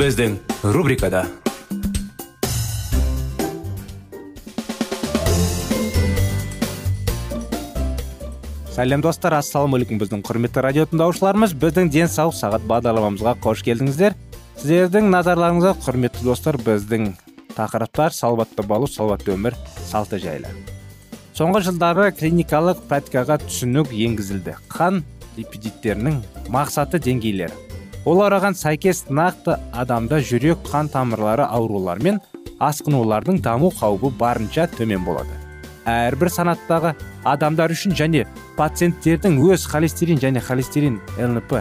Біздің рубрикада сәлем достар ассалаумағалейкум біздің құрметті радио тыңдаушыларымыз біздің денсаулық сағат бағдарламамызға қош келдіңіздер. Сіздердің назарларыңызға құрметті достар біздің тақырыптар салауатты болу салауатты өмір салты жайлы. Соңғы жылдары клиникалық практикаға түсінік енгізілді. Қан липидиттерінің мақсаты деңгейлері. Олар оған сәйкес нақты адамда жүрек қан тамырлары аурулары мен асқынулардың даму қаупі барынша төмен болады. Әрбір санаттағы адамдар үшін және пациенттердің өз холестерин және холестерин лнп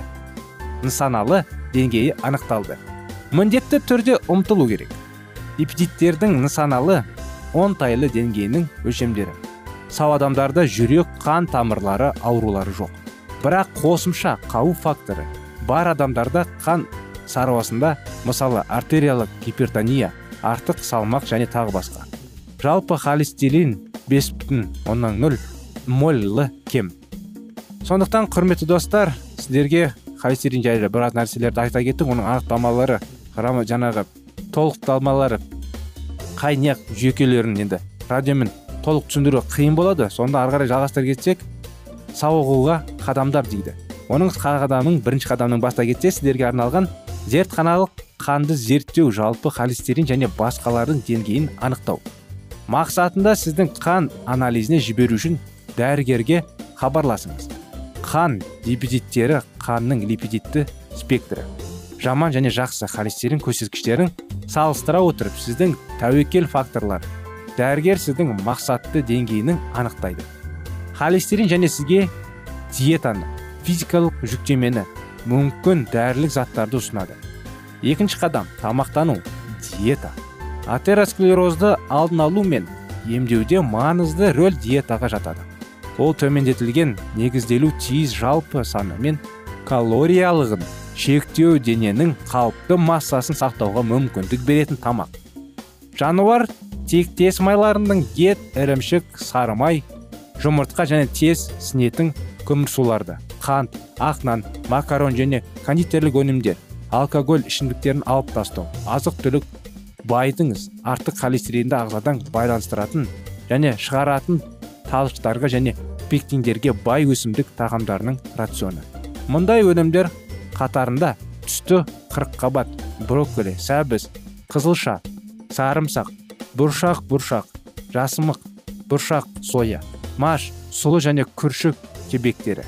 нысаналы деңгейі анықталды. Міндетті түрде ұмтылу керек. Липидиттердің нысаналы оңтайлы деңгейінің өлшемдері. Сау адамдарда жүрек қан тамырлары аурулары жоқ. Бірақ қосымша қауіп факторы бар адамдарда қан сарыуасында мысалы артериялық гипертония артық салмақ және тағы басқа. Жалпы холестерин бес бүтін оннан нөл моллы кем. Сондықтан құрметті достар сіздерге холестерин жайлы біраз нәрселерді айта кеттік. Оның анықтамалары жаңағы толықталмалары қай неғ жүйкелерін енді радиомен толық түсіндіру қиын болады. Сонда ары қарай жалғастыра кетсек сауығуға қадамдар дейді. Оның қадамын бірінші қадамның баста кетсе сіздерге арналған зертханалық қанды зерттеу жалпы холестерин және басқалардың деңгейін анықтау. Мақсатында сіздің қан анализіне жіберу үшін дәрігерге хабарласыңыз. Қан липидиттері қанның липидитті спектрі. Жаман және жақсы холестерин көрсеткіштерін салыстыра отырып сіздің тәуекел факторлар дәрігер сіздің мақсатты деңгейінің анықтайды. Холестерин және сізге диетаны физикалық жүктемені мүмкін дәрілік заттарды ұсынады. Екінші қадам тамақтану диета. Атеросклерозды алдын алу мен емдеуде маңызды рөл диетаға жатады. Ол төмендетілген негізделу тиіс жалпы саны мен калориялығын шектеу дененің қалыпты массасын сақтауға мүмкіндік беретін тамақ. Жануар тектес майларының ет ірімшік сары май жұмыртқа және тез сінетін көмірсуларды қант ақ нан макарон және кондитерлік өнімдер алкоголь ішімдіктерін алып тастау азық түлік байытыңыз артық холестеринді ағзадан байланыстыратын және шығаратын талшықтарға және пектиндерге бай өсімдік тағамдарының рационы. Мұндай өнімдер қатарында түсті қырыққабат брокколи сәбіз қызылша сарымсақ бұршақ бұршақ жасымық бұршақ соя маш сұлы және күршік кебектері.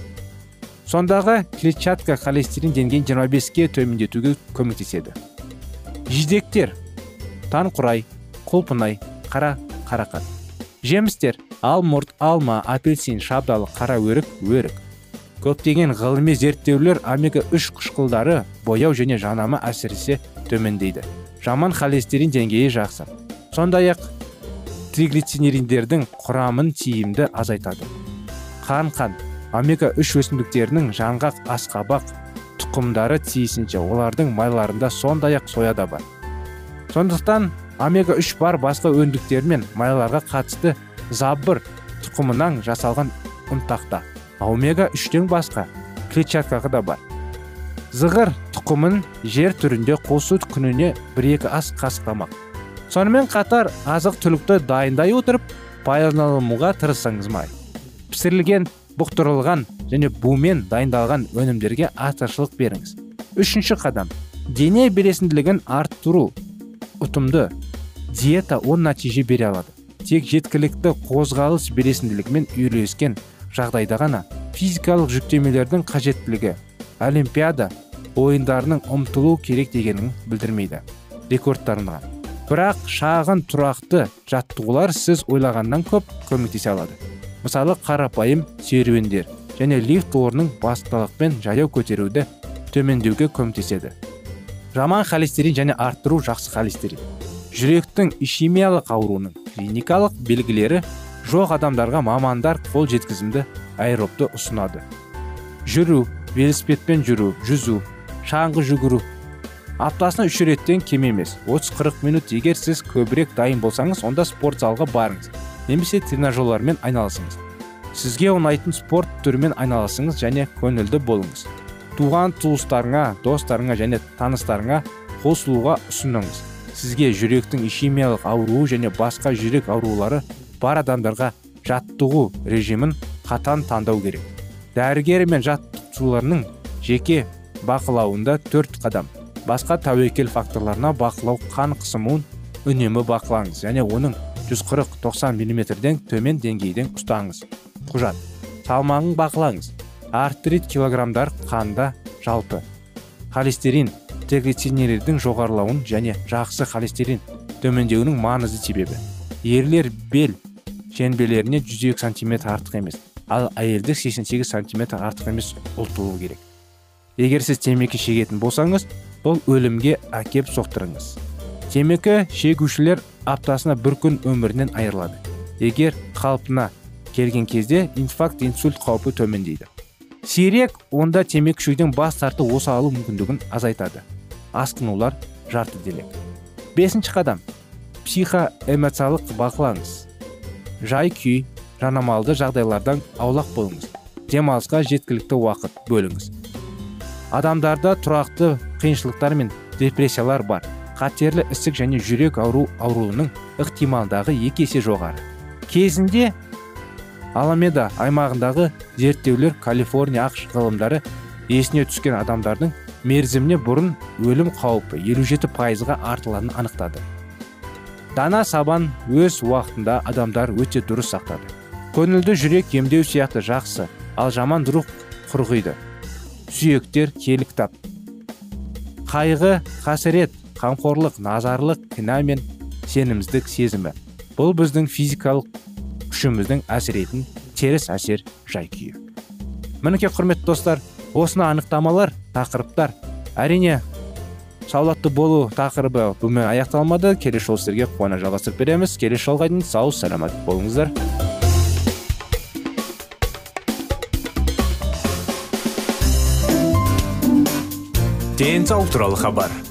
Сондағы клетчатка холестерин деңгейін 25-ке төмендетуге көмектеседі жидектер танқұрай құлпынай қара қарақат жемістер алмұрт алма апельсин шабдалы қара өрік өрік көптеген ғылыми зерттеулер омега 3 қышқылдары бояу және жанама әсіресе төмендейді жаман холестерин деңгейі жақсы сондай ақ триглицериндердің құрамын тиімді азайтады қан қан омега 3 өсімдіктерінің жаңғақ асқабақ тұқымдары тиісінше олардың майларында сондай ақ сояда бар. Сондықтан омега 3 бар басқа өндіктер мен майларға қатысты забыр тұқымынан жасалған ұнтақта. Омега 3-тен басқа клетчаткаға да бар. Зығыр тұқымын жер түрінде қосу күніне бір екі ас қасық тамақ сонымен қатар азық түлікті дайындай отырып пайдалануға тырыссаңыз май. Пісірілген бұқтырылған және бумен дайындалған өнімдерге артықшылық беріңіз. Үшінші қадам. дене белесінділігін арттыру. Ұтымды. диета оң нәтиже бере алады. Тек жеткілікті қозғалыс белесінділігімен үйлескен жағдайда ғана физикалық жүктемелердің қажеттілігі олимпиада ойындарының ұмтылу керек дегенін білдірмейді. Рекордтарына. Бірақ шағын тұрақты жаттығулар сіз ойлағаннан көп көмектесе алады. Мысалы қарапайым серуендер және лифт орнын басталықпен жаяу көтеруді төмендеуге көмектеседі. Жаман холестерин және арттыру жақсы холестерин. Жүректің ишемиялық ауруының клиникалық белгілері жоқ адамдарға мамандар қол жеткізімді аэробты ұсынады. Жүру велосипедпен жүру жүзу шаңғы жүгіру аптасына үш реттен кем емес 30-40 минут. Егер сіз көбірек дайын болсаңыз онда спорт залға барыңыз. Немесе тренажерлармен айналысыңыз. Сізге ұнайтын спорт түрімен айналысыңыз және көңілді болыңыз. Туған туыстарыңа достарыңа және таныстарыңа қосылуға ұсыныңыз. Сізге жүректің ишемиялық ауруы және басқа жүрек аурулары бар адамдарға жаттығу режимін қатан таңдау керек. Дәрігер мен жаттықтырушыларының жеке бақылауында төрт қадам. Басқа тәуекел факторларына бақылау қан қысымын үнемі бақылаңыз және оның 140-90 мм-ден төмен деңгейден ұстаңыз. Құжат. Салмағын бақылаңыз. Артрит килограммдар қанда жалпы. Холестерин триглицеридтердің жоғарылауын және жақсы холестерин төмендеуінің маңызды себебі. Ерлер бел шеңбелеріне 102 сантиметр артық емес ал әйелдер 88 сантиметр артық емес ұлтылу керек. Егер сіз темекі шегетін болсаңыз бұл өлімге әкеп соқтырыңыз. Темекі шегушілер аптасына бір күн өмірінен айырылады. Егер қалпына келген кезде инфаркт инсульт қаупі төмендейді. Сирек онда темекі шегуден бас тарту осы алу мүмкіндігін азайтады. Асқынулар жарты делек бесінші қадам. Психоэмоциялық бақылаңыз. Жай күй жанамалды жағдайлардан аулақ болыңыз. Демалысқа жеткілікті уақыт бөліңіз. Адамдарда тұрақты қиыншылықтар мен депрессиялар бар. Қатерлі ісік және жүрек ауру ауруының ықтималдағы екі есе жоғары. Кезінде аламеда аймағындағы зерттеулер калифорния ақш ғылымдары есіне түскен адамдардың мерзіміне бұрын өлім қаупі 57 пайызға артылатынын анықтады. Дана сабан өз уақытында адамдар өте дұрыс сақтады. Көңілді жүрек емдеу сияқты жақсы ал жаман рух құрғиды. Сүйектер киелі кітап қайғы қасірет қамқорлық назарлық кінә мен сенімсіздік сезімі. Бұл біздің физикалық күшіміздің әсеретін теріс әсер жай күйі. Мінекей құрметті достар осыны анықтамалар тақырыптар әрине сауатты болу тақырыбы бүгін аяқталмады. Келесі жолы сіздерге қуана жалғастырып береміз. Келесі жолға дейін сау саламат болыңыздар. Денсаулық туралы хабар.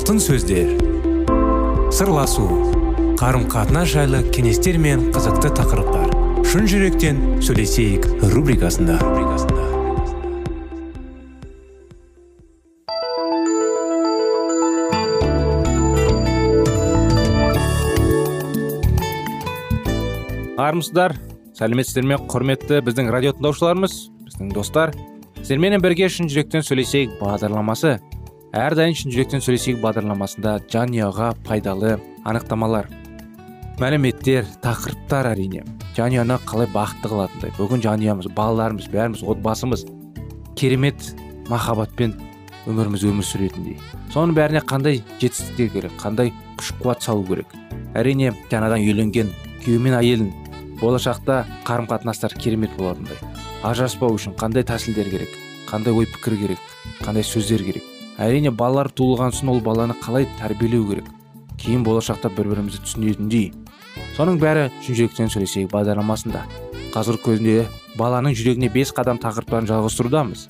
Алтын сөздер. Сырласу қарым қатынас жайлы кеңестер мен қызықты тақырыптар. Шын жүректен сөйлесейік рубрикасында. Армысыздар сәлеметсіздер ме? Құрметті біздің радио тыңдаушыларымыз біздің достар. Сіздерменен бірге шын жүректен сөйлесейік бағдарламасы. Әрдайым шын жүректен сөйлесейік бағдарламасында жанұяға пайдалы анықтамалар мәліметтер тақырыптар әрине. Жанұяны қалай бақытты қылатындай. Бүгін жанұямыз балаларымыз бәріміз отбасымыз керемет махаббатпен өміріміз өмір сүретіндей. Соның бәріне қандай жетістіктер керек қандай күш қуат салу керек? Әрине жаңадан үйленген күйеуі мен әйелін болашақта қарым қатынастар керемет болатындай. Ажыраспау үшін қандай тәсілдер керек қандай ой пікір керек қандай сөздер керек? Әрине балалар туылған соң ол баланы қалай тәрбиелеу керек? Кейін болашақта бір бірімізді түсінетіндей. Соның бәрі шын сөйлесейік бағдарламасында. Қазір көзінде баланың жүрегіне бес қадам тақырыптарын жалғастырудамыз.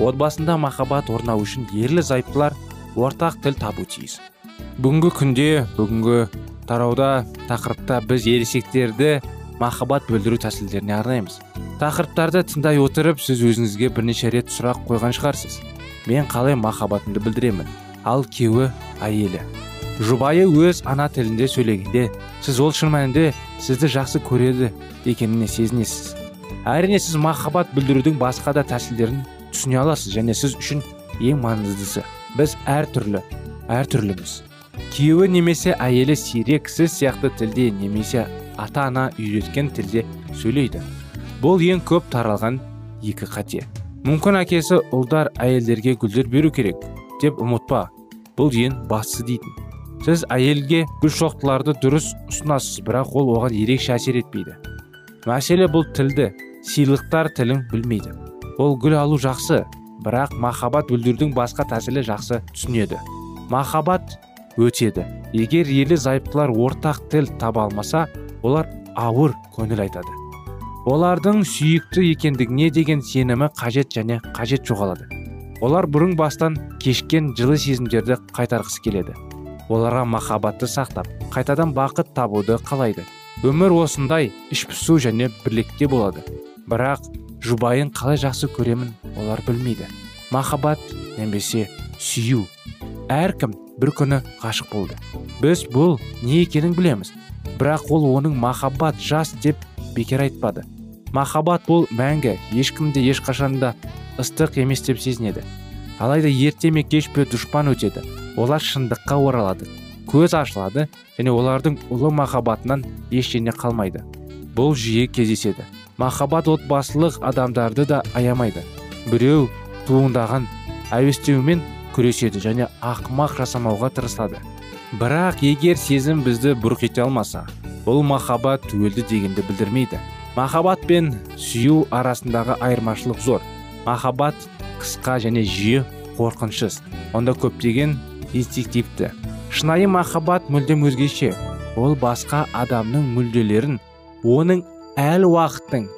Отбасында махаббат орнау үшін ерлі зайыптылар ортақ тіл табу тиіс. Бүгінгі күнде бүгінгі тарауда тақырыпта біз ересектерді махаббат білдіру тәсілдеріне арнаймыз. Тақырыптарды тыңдай отырып сіз өзіңізге бірнеше рет сұрақ қойған шығарсыз. Мен қалай махаббатымды білдіремін? Ал күйеуі әйелі. Жұбайы өз ана тілінде сөйлегенде сіз ол шын мәнінде сізді жақсы көреді екеніне сезінесіз. Әрине сіз махаббат білдірудің басқа да тәсілдерін түсіне аласыз және сіз үшін ең маңыздысы. Біз әртүрлі әртүрліміз күйеуі немесе әйелі сирек сіз сияқты тілде немесе ата ана үйреткен тілде сөйлейді. Бұл ең көп таралған екі қате. Мүмкін әкесі ұлдар әйелдерге гүлдер беру керек деп ұмытпа. Бұл ең бастысы дейтін. Сіз әйелге гүл шоқтыларды дұрыс ұсынасыз бірақ ол оған ерекше әсер етпейді. Мәселе бұл тілді сыйлықтар тілін білмейді. Ол гүл алу жақсы бірақ махаббат білдірудің басқа тәсілі жақсы түсінеді. Махаббат өтеді. Егер ерлі зайыптылар ортақ тіл таба алмаса олар ауыр көңіл айтады. Олардың сүйікті екендігіне деген сенімі қажет және қажет жоғалады. Олар бұрын бастан кешкен жылы сезімдерді қайтарғысы келеді. Оларға махаббатты сақтап қайтадан бақыт табуды қалайды. Өмір осындай іш пысу және бірлікте болады. Бірақ жұбайын қалай жақсы көремін олар білмейді. Махаббат немесе сүю. Әркім бір күні ғашық болды. Біз бұл не екенін білеміз. Бірақ ол оның махаббат жас деп бекер айтпады. Махаббат бұл мәңгі ешкімде ешқашанда ыстық емес деп сезінеді. Алайда ерте ме кеш пе дұшпан өтеді. Олар шындыққа оралады көз ашылады және олардың ұлы махаббатынан ештеңе қалмайды. Бұл жиі кездеседі. Махаббат отбасылық адамдарды да аямайды. Біреу туындаған әуестеумен күреседі және ақымақ жасамауға тырысады. Бірақ егер сезім бізді бұрқ ете алмаса бұл махаббат түгелді дегенді білдірмейді. Махаббат пен сүю арасындағы айырмашылық зор. Махаббат қысқа және жиі қорқынышсыз. Онда көптеген инстинктивті. Шынайы махаббат мүлдем өзгеше. Ол басқа адамның мүлделерін оның әл уақыттың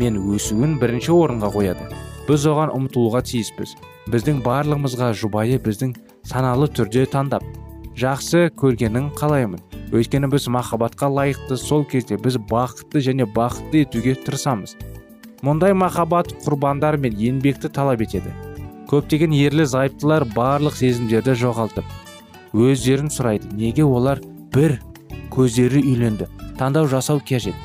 мен өсуін бірінші орынға қояды. Біз оған ұмтылуға тиіспіз. Біздің барлығымызға жұбайы біздің саналы түрде таңдап жақсы көргенін қалаймын. Өйткені біз махаббатқа лайықты сол кезде біз бақытты және бақытты етуге тырысамыз. Мұндай махаббат құрбандар мен еңбекті талап етеді. Көптеген ерлі зайыптылар барлық сезімдерді жоғалтып өздерін сұрайды неге олар бір көздері үйленді таңдау жасау қажет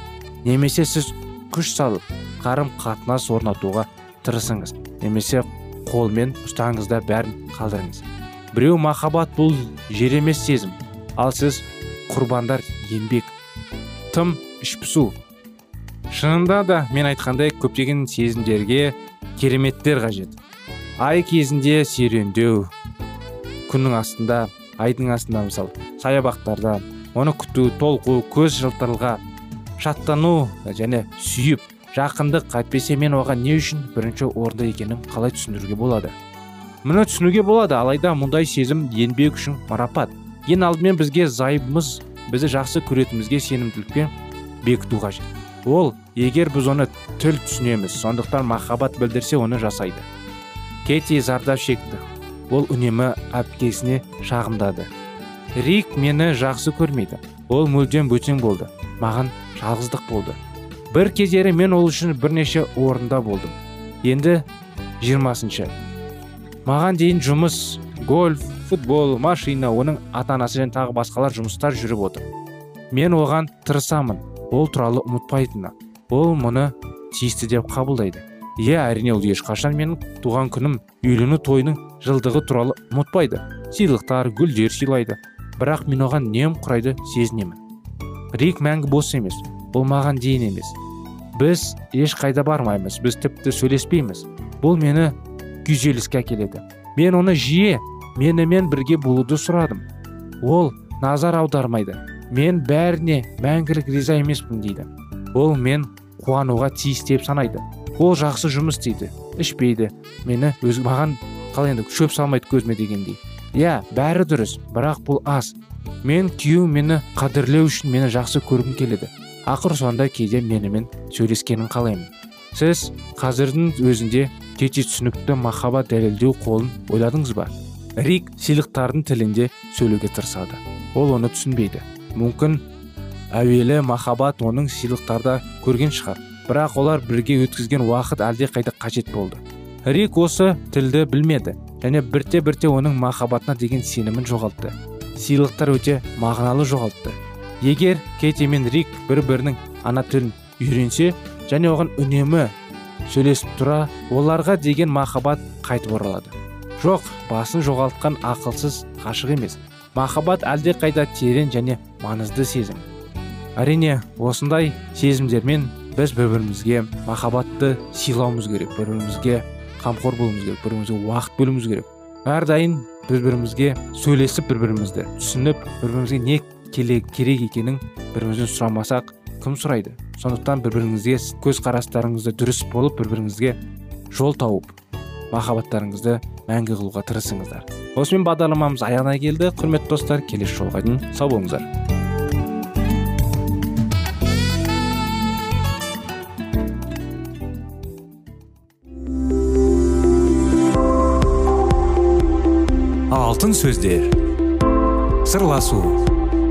немесе сіз күш салып қарым қатынас орнатуға тырысыңыз немесе қолмен ұстаңыз да бәрін қалдырыңыз. Біреу махаббат бұл жер емес сезім ал сіз құрбандар еңбек тым ішпісу шынында да мен айтқандай көптеген сезімдерге кереметтер қажет ай кезінде серуендеу күннің астында айдың астында мысалы саябақтарда оны күту толқу көз жылтырылға шаттану және сүйіп жақындық әйтпесе мен оған не үшін бірінші орында екенін қалай түсіндіруге болады мұны түсінуге болады алайда мұндай сезім еңбек үшін марапат ең алдымен бізге зайыбымыз бізді жақсы көретінімізге сенімділікпен бекіту қажет. Ол егер біз оны тіл түсінеміз сондықтан махаббат білдірсе оны жасайды. Кети зардап шекті. Ол үнемі әпкесіне шағымдады. Рик мені жақсы көрмейді. Ол мүлдем бөтен болды. Маған жалғыздық болды. бір кездері мен ол үшін бірнеше орында болдым. Енді жиырмасыншы. Маған дейін жұмыс гольф футбол машина оның ата анасы және тағы басқалар жұмыстар жүріп отыр. Мен оған тырысамын. Ол туралы ұмытпайтынына ол мұны тиісті деп қабылдайды. Иә әрине ол ешқашан менің туған күнім үйлену тойының жылдығы туралы ұмытпайды. Сыйлықтар гүлдер сыйлайды. Бірақ мен оған немқұрайды сезінемін. Рик мәңгі бос емес. Ол маған дейін емес. Біз ешқайда бармаймыз. Біз тіпті сөйлеспейміз. Бұл мені күйзеліске әкеледі. Мен оны жиі менімен бірге болуды сұрадым. Ол назар аудармайды. Мен бәріне мәңгілік риза емеспін дейді. Ол мен қуануға тиіс деп санайды. Ол жақсы жұмыс істейді ішпейді мені өз маған қалай енді шөп салмайды көзіме дегендей иә бәрі дұрыс бірақ бұл аз. Мен күйеуім мені қадірлеу үшін мені жақсы көргім келеді. Ақыр соңында кейде менімен сөйлескенін қалаймын. Сіз қазірдің өзінде тете түсінікті махаббат дәлелдеу қолын ойладыңыз ба? Рик сыйлықтардың тілінде сөйлеуге тырысады. Ол оны түсінбейді. Мүмкін әуелі махаббат оның сыйлықтарда көрген шығар. Бірақ олар бірге өткізген уақыт әлде қайда қажет болды. Рик осы тілді білмеді және бірте бірте оның махаббатына деген сенімін жоғалтты. Сыйлықтар өте мағыналы жоғалтты. Егер кейти мен рик бір бірінің ана тілін үйренсе және оған үнемі сөйлесіп тұра оларға деген махаббат қайтып оралады. Жоқ басын жоғалтқан ақылсыз ғашық емес. Махаббат әлде қайда терең және маңызды сезім. Әрине осындай сезімдермен біз бір бірімізге махаббатты сыйлауымыз керек бір бірімізге қамқор болуымыз керек бір бірімізге уақыт бөлуіміз керек. Әрдайым бір бірімізге сөйлесіп бір бірімізді түсініп бір бірімізге не керек екенін бір бірімізден сұрамасақ кім сұрайды? Сондықтан бір біріңізге көзқарастарыңызды дұрыс болып бір біріңізге жол тауып махаббаттарыңызды мәңгі қылуға тырысыңыздар. Осымен бағдарламамыз аяғына келді. Құрметті достар келесі жолға дейін сау болыңыздар. Алтын сөздер. Сырласу.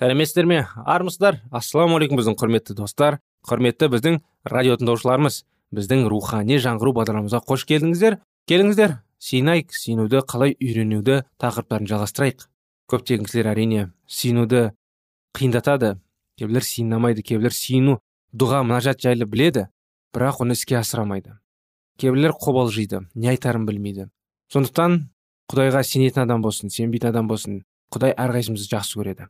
Сәлеметсіздер ме? Армысыздар? Ассалаумағалейкум біздің құрметті достар. Құрметті біздің радио тыңдаушыларымыз. Біздің рухани жаңғыру бағдарламамызға қош келдіңіздер. Келіңіздер сыйынайық сүйінуді қалай үйренуді тақырыптарын жалғастырайық. Көптеген кісілер әрине сүйінуді қиындатады. Кейбіреулер сиынамайды кейбіреулер сиыну дұға мінәжат жайлы біледі бірақ оны іске асырамайды. Кейбіреулер қобалжиды не айтарын білмейді. Сондықтан құдайға сенетін адам болсын сенбейтін адам болсын құдай әрқайсымызды жақсы көреді.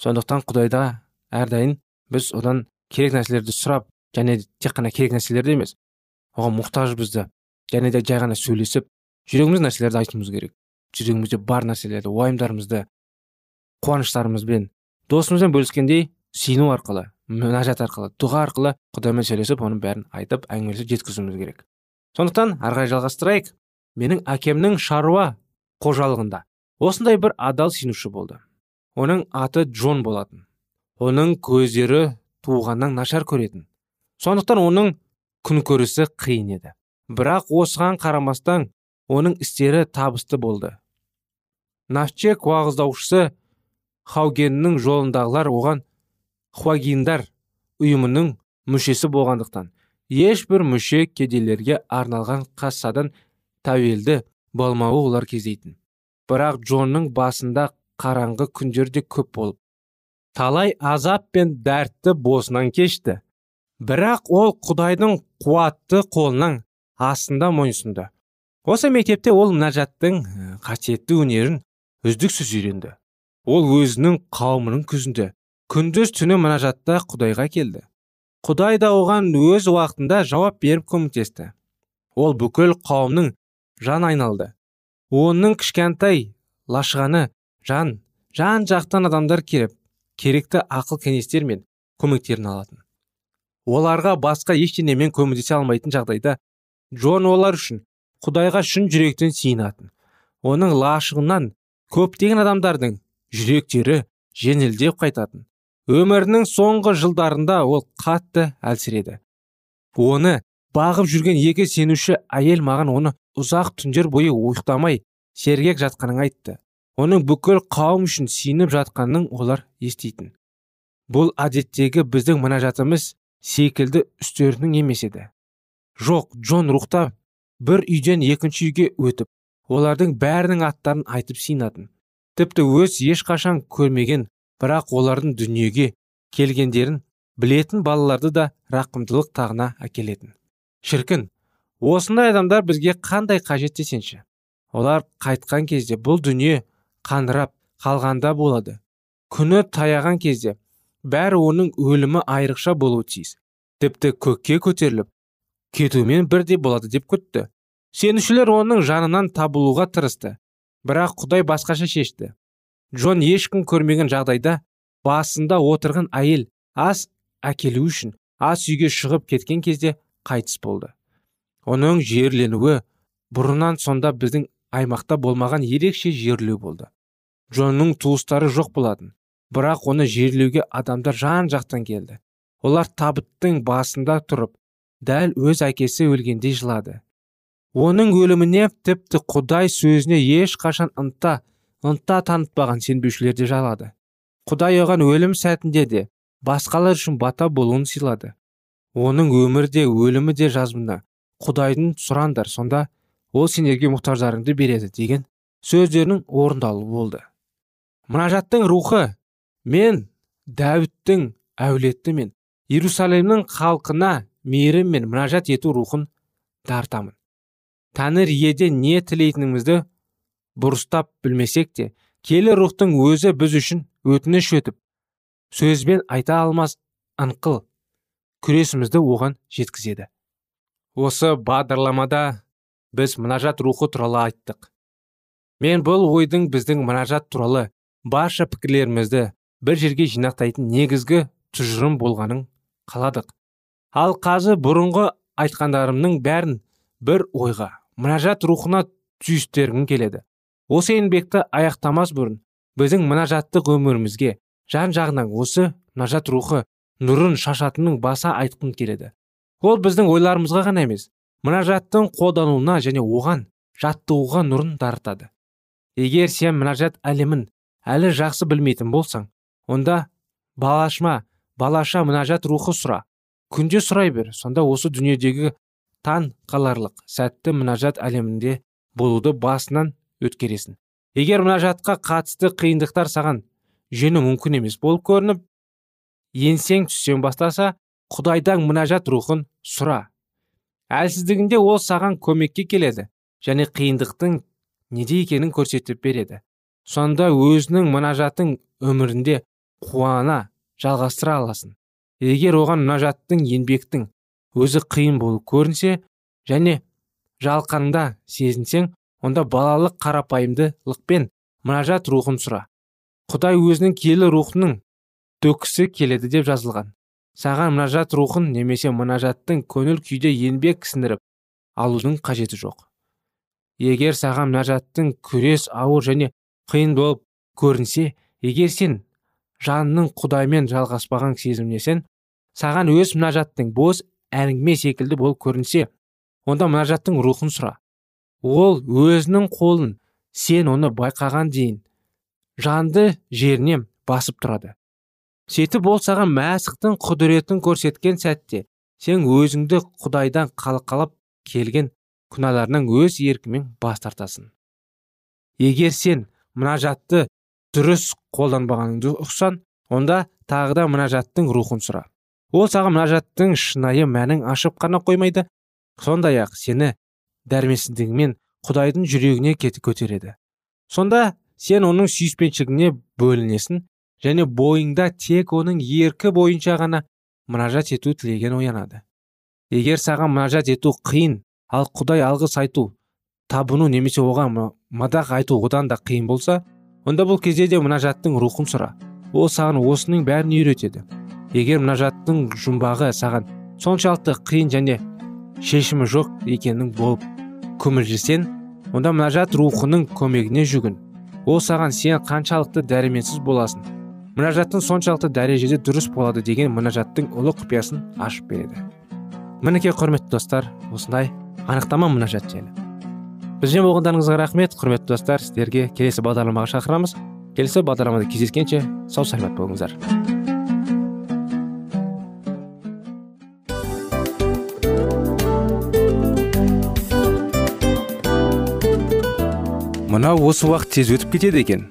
Сондықтан құдайда әрдайым біз одан керек нәрселерді сұрап және тек қана керек нәрселерді емес оған мұқтажбызды және де жай ғана сөйлесіп жүрегіміз нәрселерді айтуымыз керек. Жүрегімізде бар нәрселерді уайымдарымызды қуаныштарымызбен досымызбен бөліскендей сүйіну арқылы мінәжат арқылы дұға арқылы құдаймен сөйлесіп оның бәрін айтып әңгімелесіп жеткізуіміз керек. Сондықтан ары қарай жалғастырайық. Менің әкемнің шаруа қожалығында осындай бір адал сүйінуші болды. Оның аты джон болатын. Оның көздері туғаннан нашар көретін. Сондықтан оның күнкөрісі қиын еді. Бірақ осыған қарамастан оның істері табысты болды. Навчек уағыздаушысы хаугеннің жолындағылар оған хуагиндар ұйымының мүшесі болғандықтан ешбір мүше кедейлерге арналған кассадан тәуелді болмауы олар кездейтін. Бірақ джонның басында қараңғы күндер де көп болып. Талай азап пен дәртті босынан кешті. Бірақ ол құдайдың қуатты қолынан астында мойынсұнды осы мектепте ол мінәжаттың қасиетті өнерін үздіксіз үйренді. Ол өзінің қауымының күзінде күндіз түні мінәжатта құдайға келді. Құдай да оған өз уақытында жауап беріп көмектесті. Ол бүкіл қауымның жан айналды. Оның кішкентай лашығаны жан жан жақтан адамдар келіп керекті ақыл кеңестер мен көмектерін алатын. Оларға басқа ештеңемен көмектесе алмайтын жағдайда джон олар үшін құдайға шын жүректен сиынатын. Оның лашығынан көптеген адамдардың жүректері жеңілдеп қайтатын. Өмірінің соңғы жылдарында ол қатты әлсіреді. Оны бағып жүрген екі сенуші әйел маған оны ұзақ түндер бойы ұйықтамай сергек жатқанын айтты. Оның бүкіл қауым үшін сиініп жатқанын олар еститін. Бұл әдеттегі біздің мінәжатымыз секілді үстерінің емес еді. Жоқ джон рухта бір үйден екінші үйге өтіп олардың бәрінің аттарын айтып сыйнатын тіпті өз ешқашан көрмеген бірақ олардың дүниеге келгендерін білетін балаларды да рақымдылық тағына әкелетін. Шіркін осындай адамдар бізге қандай қажет десеңші? Олар қайтқан кезде бұл дүние қандырап қалғанда болады. Күні таяған кезде бәрі оның өлімі айрықша болуы тиіс. Тіпті көкке көтеріліп кетумен бірдей болады деп күтті. Сенушілер оның жанынан табылуға тырысты. Бірақ құдай басқаша шешті. Джон ешкім көрмеген жағдайда басында отырған әйел ас әкелу үшін ас үйге шығып кеткен кезде қайтыс болды. Оның жерленуі бұрыннан сонда біздің аймақта болмаған ерекше жерлеу болды. Джонның туыстары жоқ болатын бірақ оны жерлеуге адамдар жан жақтан келді. Олар табыттың басында тұрып дәл өз әкесі өлгендей жылады. Оның өліміне тіпті құдай сөзіне ешқашан ынта ынта танытпаған сенбеушілер де жалады. Құдай оған өлім сәтінде де басқалар үшін бата болуын сыйлады. Оның өмірде өлімі де жазбында құдайдың сұраңдар сонда ол сендерге мұқтаждарыңды береді деген сөздерінің орындалуы болды. Мұнажаттың рухы мен дәуіттің әулеті мен иерусалимнің халқына мейірім мен мұнажат ету рухын тартамын. Тәңір иеден не тілейтінімізді бұрыстап білмесек те келі рухтың өзі біз үшін өтініш өтіп сөзбен айта алмас ыңқыл күресімізді оған жеткізеді. Осы бағдарламада біз мұнажат рухы туралы айттық. Мен бұл ойдың біздің мұнажат туралы барша пікірлерімізді бір жерге жинақтайтын негізгі тұжырым болғанын қаладық. Ал қазір бұрынғы айтқандарымның бәрін бір ойға мұнажат рухына түйістергім келеді. Осы еңбекті аяқтамас бұрын біздің мұнажаттық өмірімізге жан жағынан осы мұнажат рухы нұрын шашатынын баса айтқым келеді. Ол біздің ойларымызға ғана емес мұнажаттың қолдануына және оған жаттығуға нұрын дарытады егер сен мұнажат әлемін әлі жақсы білмейтін болсаң онда балашма балаша мұнажат рухы сұра күнде сұрай бер сонда осы дүниедегі таң қаларлық сәтті мұнажат әлемінде болуды басынан өткересің. Егер мұнажатқа қатысты қиындықтар саған жеңу мүмкін емес болып көрініп енсең түссең бастаса құдайдан мұнажат рухын сұра. Әлсіздігінде ол саған көмекке келеді және қиындықтың неде екенін көрсетіп береді. Сонда өзінің мұнажатын өмірінде қуана жалғастыра аласың. Егер оған мұнажаттың еңбектің өзі қиын болып көрінсе және жалқанда сезінсең онда балалық қарапайымдылықпен мұнажат рухын сұра. Құдай өзінің киелі рухының төкісі келеді деп жазылған. Саған мұнажат рухын немесе мұнажаттың көңіл күйде еңбек сіңіріп алудың қажеті жоқ. Егер саған мұнажаттың күрес ауыр және қиын болып көрінсе егер сен жанның құдаймен жалғаспаған сезімдесең саған өз мұнажаттың бос әңгіме секілді болып көрінсе онда мұнажаттың рухын сұра. Ол өзінің қолын сен оны байқаған дейін жанды жеріне басып тұрады. Сөйтіп ол саған мәсіхтің құдіретін көрсеткен сәтте сен өзіңді құдайдан қалқалап келген күнәларынан өз еркімен бас тартасың. Егер сен мұнажатты дұрыс қолданбағаныңды ұқсан онда тағы да мұнажаттың рухын сұра. Ол саған мұнажаттың шынайы мәнін ашып қана қоймайды сондай ақ сені дәрменсіздігімен құдайдың жүрегіне кеті көтереді. Сонда сен оның сүйіспеншілігіне бөлінесің және бойыңда тек оның еркі бойынша ғана мұнажат ету тілеген оянады. Егер саған мұнажат ету қиын ал құдай алғыс айту табыну немесе оған мадақ айту одан да қиын болса онда бұл кезде де мұнажаттың рухын сұра. Ол саған осының бәрін үйретеді. Егер мұнажаттың жұмбағы саған соншалықты қиын және шешімі жоқ екенін болып күмілжісен онда мұнажат рухының көмегіне жүгін. Ол саған сен қаншалықты дәременсіз боласың. Мұнажаттың соншалықты дәрежеде дұрыс болады деген мұнажаттың ұлы құпиясын ашып береді мінекей құрметті достар осындай анықтама мұнажат жайлы бізбен болғандарыңызға рахмет құрметті достар сіздерге келесі бағдарламаға шақырамыз келесі бағдарламада кездескенше сау саламат болыңыздар мынау осы уақыт тез өтіп кетеді екен